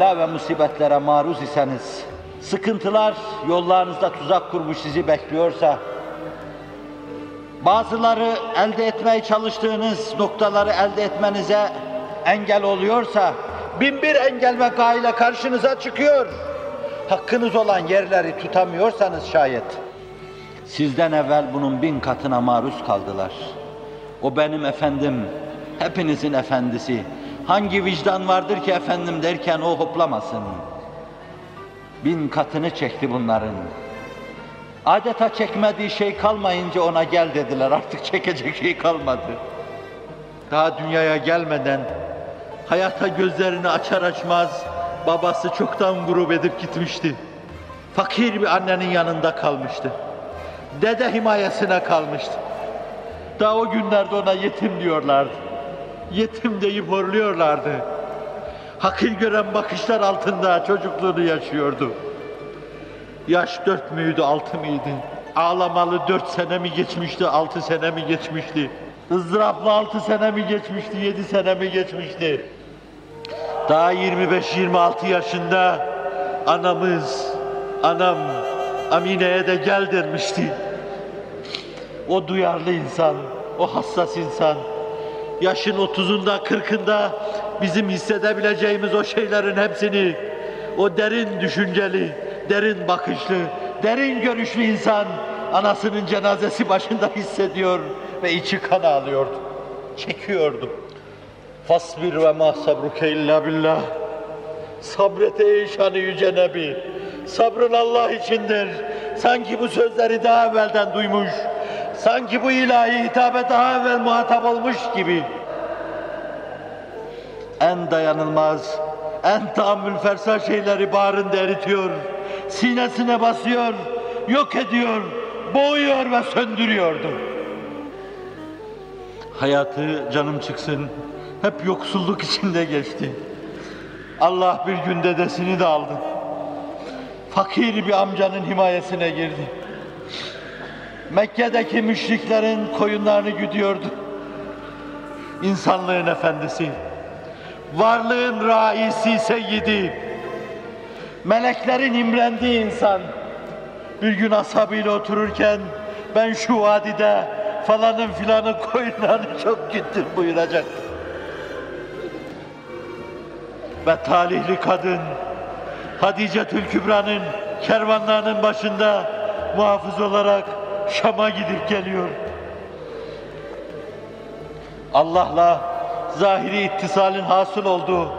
bela ve musibetlere maruz iseniz, sıkıntılar yollarınızda tuzak kurmuş sizi bekliyorsa, bazıları elde etmeye çalıştığınız noktaları elde etmenize engel oluyorsa, bin bir engel ve gayle karşınıza çıkıyor. Hakkınız olan yerleri tutamıyorsanız şayet, sizden evvel bunun bin katına maruz kaldılar. O benim efendim, hepinizin efendisi. Hangi vicdan vardır ki efendim derken o hoplamasın. Bin katını çekti bunların. Adeta çekmediği şey kalmayınca ona gel dediler. Artık çekecek şey kalmadı. Daha dünyaya gelmeden hayata gözlerini açar açmaz babası çoktan grup edip gitmişti. Fakir bir annenin yanında kalmıştı. Dede himayesine kalmıştı. Daha o günlerde ona yetim diyorlardı. Yetim deyip horluyorlardı. Hakir gören bakışlar altında çocukluğunu yaşıyordu. Yaş dört müydü, altı mıydı? Ağlamalı dört sene mi geçmişti, altı sene mi geçmişti? ızdıraplı altı sene mi geçmişti, yedi sene mi geçmişti? Daha 25-26 yaşında anamız, anam Amine'ye de gel dermişti. O duyarlı insan, o hassas insan, yaşın 30'unda 40'ında bizim hissedebileceğimiz o şeylerin hepsini, o derin düşünceli, derin bakışlı, derin görüşlü insan anasının cenazesi başında hissediyor ve içi kan ağlıyordu, çekiyordu. Fasbir ve ma sabruke illa billah. Sabret ey şanı yüce Nebi. Sabrın Allah içindir. Sanki bu sözleri daha evvelden duymuş, sanki bu ilahi hitabe daha evvel muhatap olmuş gibi. En dayanılmaz, en tahammül fersa şeyleri bağrında eritiyor, sinesine basıyor, yok ediyor, boğuyor ve söndürüyordu. Hayatı canım çıksın, hep yoksulluk içinde geçti. Allah bir gün dedesini de aldı. Fakir bir amcanın himayesine girdi. Mekke'deki müşriklerin koyunlarını güdüyordu. İnsanlığın efendisi, varlığın raisi, seyyidi, meleklerin imrendiği insan. Bir gün ashabıyla otururken ben şu vadide falanın filanın koyunlarını çok güttüm buyuracaktı. Ve talihli kadın Hadice Tülkübra'nın kervanlarının başında muhafız olarak Şam'a gidip geliyor. Allah'la zahiri ittisalin hasıl olduğu,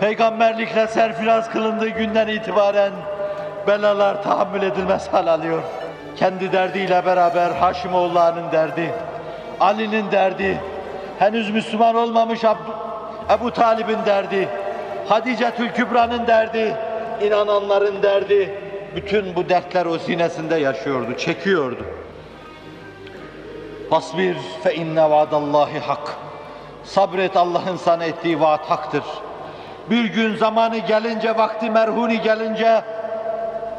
peygamberlikle serfiraz kılındığı günden itibaren belalar tahammül edilmez hal alıyor. Kendi derdiyle beraber Haşimoğulları'nın derdi, Ali'nin derdi, henüz Müslüman olmamış Ab- Ebu Talib'in derdi, Hadice Tülkübra'nın derdi, inananların derdi, bütün bu dertler o sinesinde yaşıyordu, çekiyordu. Fasbir fe inne vaadallahi hak. Sabret Allah'ın sana ettiği vaat haktır. Bir gün zamanı gelince, vakti merhuni gelince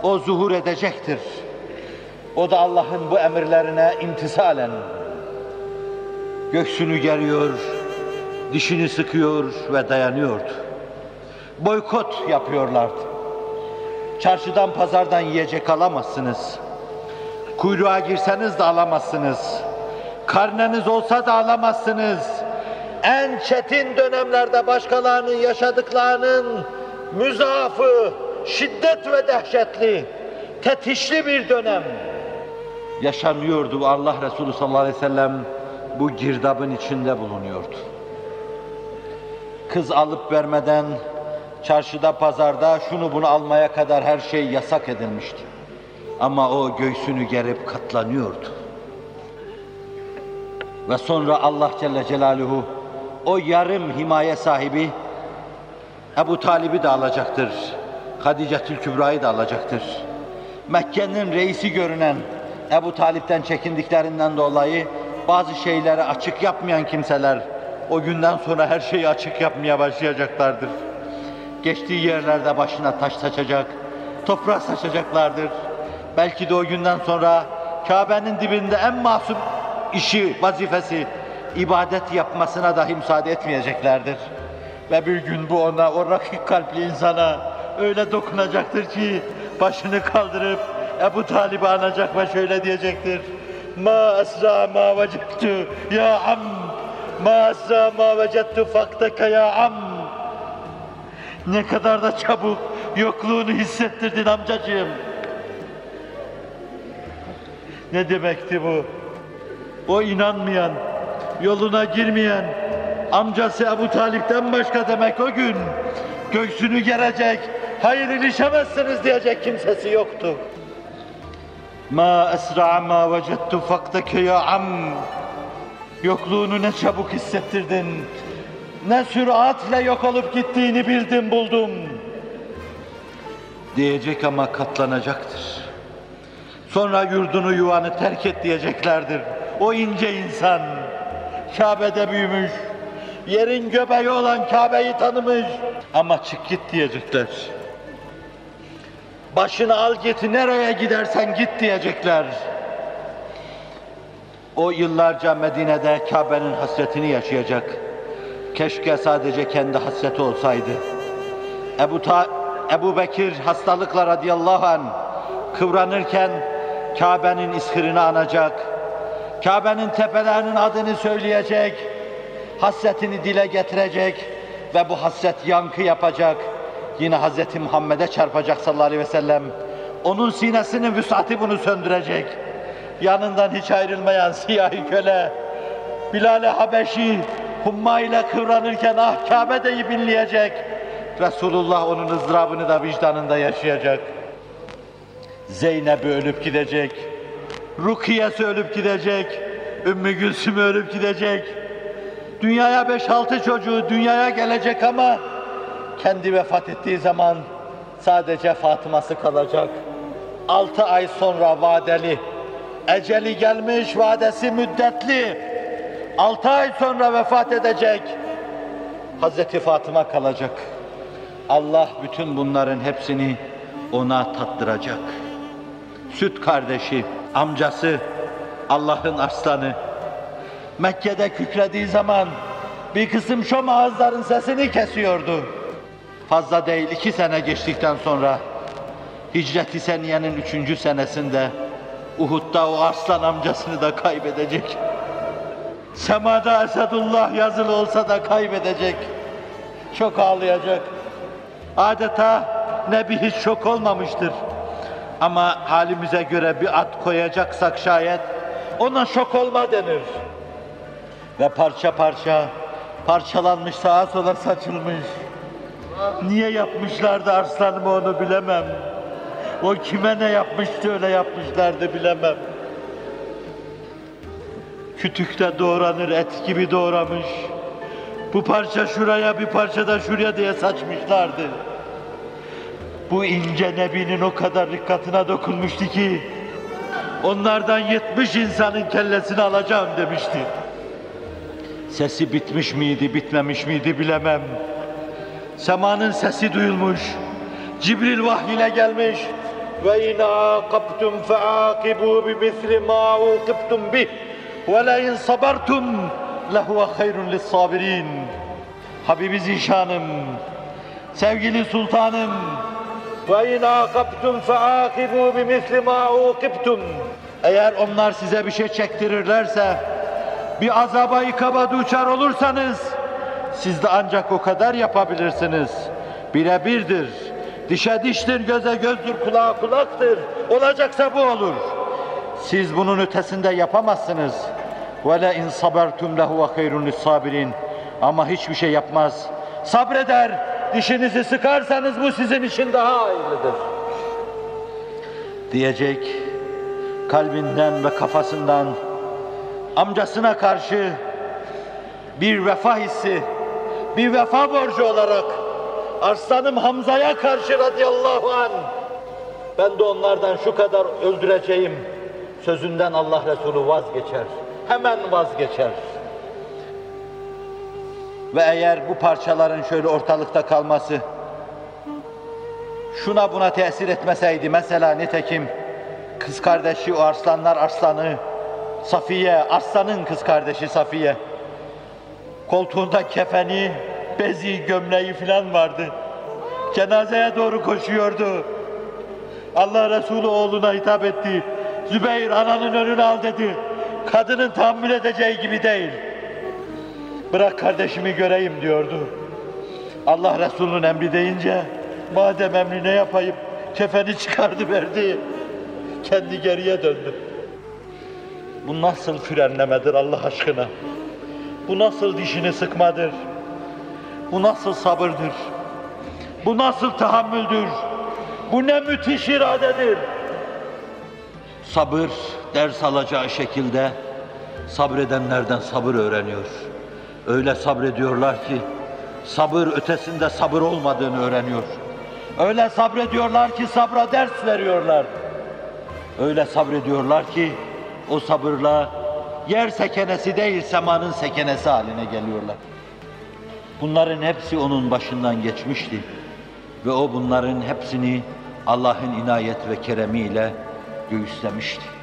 o zuhur edecektir. O da Allah'ın bu emirlerine imtisalen göğsünü geriyor, dişini sıkıyor ve dayanıyordu. Boykot yapıyorlardı. Çarşıdan pazardan yiyecek alamazsınız. Kuyruğa girseniz de alamazsınız. Karneniz olsa da alamazsınız. En çetin dönemlerde başkalarının yaşadıklarının müzafı, şiddet ve dehşetli, tetişli bir dönem yaşanıyordu. Allah Resulü sallallahu aleyhi ve sellem bu girdabın içinde bulunuyordu. Kız alıp vermeden çarşıda, pazarda şunu bunu almaya kadar her şey yasak edilmişti. Ama o göğsünü gerip katlanıyordu. Ve sonra Allah Celle Celaluhu o yarım himaye sahibi Ebu Talib'i de alacaktır. Hadice Kübra'yı da alacaktır. Mekke'nin reisi görünen Ebu Talip'ten çekindiklerinden dolayı bazı şeyleri açık yapmayan kimseler o günden sonra her şeyi açık yapmaya başlayacaklardır. Geçtiği yerlerde başına taş saçacak, toprak saçacaklardır. Belki de o günden sonra Kabe'nin dibinde en masum işi, vazifesi, ibadet yapmasına dahi müsaade etmeyeceklerdir. Ve bir gün bu ona, o rakik kalpli insana öyle dokunacaktır ki başını kaldırıp Ebu Talib'i anacak ve şöyle diyecektir. Ma esra ma vecettu ya am. Ma esra ma vecettu faktaka ya am. Ne kadar da çabuk yokluğunu hissettirdin amcacığım. Ne demekti bu? O inanmayan, yoluna girmeyen, amcası Ebu Talip'ten başka demek o gün göğsünü gerecek, hayır ilişemezsiniz diyecek kimsesi yoktu. Ma esra ma vecettu faktake ya am. Yokluğunu ne çabuk hissettirdin. Ne süratle yok olup gittiğini bildim buldum. Diyecek ama katlanacaktır. Sonra yurdunu yuvanı terk et diyeceklerdir. O ince insan Kabe'de büyümüş, yerin göbeği olan Kabe'yi tanımış ama çık git diyecekler. Başını al git nereye gidersen git diyecekler. O yıllarca Medine'de Kabe'nin hasretini yaşayacak. Keşke sadece kendi hasreti olsaydı. Ebu, Ta Ebu Bekir hastalıkla radıyallahu an kıvranırken Kabe'nin iskirini anacak. Kabe'nin tepelerinin adını söyleyecek. Hasretini dile getirecek ve bu hasret yankı yapacak. Yine Hz. Muhammed'e çarpacak sallallahu aleyhi ve sellem. Onun sinesinin vüsati bunu söndürecek. Yanından hiç ayrılmayan siyahi köle, Bilal-i Habeşi humma ile kıvranırken ah Kabe deyip inleyecek. Resulullah onun ızdırabını da vicdanında yaşayacak. Zeynep'i ölüp gidecek. Rukiye'si ölüp gidecek. Ümmü Gülsüm ölüp gidecek. Dünyaya beş altı çocuğu dünyaya gelecek ama kendi vefat ettiği zaman sadece Fatıma'sı kalacak. Altı ay sonra vadeli, eceli gelmiş, vadesi müddetli. Altı ay sonra vefat edecek. Hazreti Fatıma kalacak. Allah bütün bunların hepsini ona tattıracak. Süt kardeşi, amcası, Allah'ın aslanı. Mekke'de kükrediği zaman bir kısım şom ağızların sesini kesiyordu. Fazla değil iki sene geçtikten sonra Hicret-i Seniye'nin üçüncü senesinde Uhud'da o aslan amcasını da kaybedecek. Semada Esedullah yazılı olsa da kaybedecek. Çok ağlayacak. Adeta Nebi hiç şok olmamıştır. Ama halimize göre bir at koyacaksak şayet ona şok olma denir. Ve parça parça parçalanmış sağa sola saçılmış. Niye yapmışlardı arslanımı onu bilemem. O kime ne yapmıştı öyle yapmışlardı bilemem. Kütükte doğranır et gibi doğramış. Bu parça şuraya bir parça da şuraya diye saçmışlardı. Bu ince nebinin o kadar dikkatine dokunmuştu ki onlardan yetmiş insanın kellesini alacağım demişti. Sesi bitmiş miydi, bitmemiş miydi bilemem. Semanın sesi duyulmuş. Cibril vahiyle gelmiş. Ve in aqabtum faaqibu bimisli ma uqibtum bih in sabartum lehuve hayrun lis-sabirin. Habibi Zişanım, sevgili sultanım, in aqabtum faaqibu bimisli ma uqibtum. Eğer onlar size bir şey çektirirlerse, bir azaba ikaba duçar olursanız, siz de ancak o kadar yapabilirsiniz. Birebirdir. Dişe diştir, göze gözdür, kulağa kulaktır. Olacaksa bu olur. Siz bunun ötesinde yapamazsınız. Ve le in sabertum lehuve hayrun sabirin. Ama hiçbir şey yapmaz. Sabreder. Dişinizi sıkarsanız bu sizin için daha hayırlıdır. Diyecek kalbinden ve kafasından amcasına karşı bir vefa hissi, bir vefa borcu olarak Arslanım Hamza'ya karşı radıyallahu an ben de onlardan şu kadar öldüreceğim sözünden Allah Resulü vazgeçer. Hemen vazgeçer. Ve eğer bu parçaların şöyle ortalıkta kalması şuna buna tesir etmeseydi mesela nitekim kız kardeşi o arslanlar arslanı Safiye, Arslan'ın kız kardeşi Safiye koltuğunda kefeni bezi, gömleği falan vardı. Cenazeye doğru koşuyordu. Allah Resulü oğluna hitap etti. Zübeyir ananın önünü al dedi. Kadının tahammül edeceği gibi değil. Bırak kardeşimi göreyim diyordu. Allah Resulü'nün emri deyince madem emri ne yapayım kefeni çıkardı verdi. Kendi geriye döndü. Bu nasıl frenlemedir Allah aşkına? Bu nasıl dişini sıkmadır? Bu nasıl sabırdır? Bu nasıl tahammüldür? Bu ne müthiş iradedir? Sabır ders alacağı şekilde sabredenlerden sabır öğreniyor. Öyle sabrediyorlar ki sabır ötesinde sabır olmadığını öğreniyor. Öyle sabrediyorlar ki sabra ders veriyorlar. Öyle sabrediyorlar ki o sabırla yer sekenesi değil semanın sekenesi haline geliyorlar. Bunların hepsi onun başından geçmişti. Ve o bunların hepsini Allah'ın inayet ve keremiyle göğüslemişti.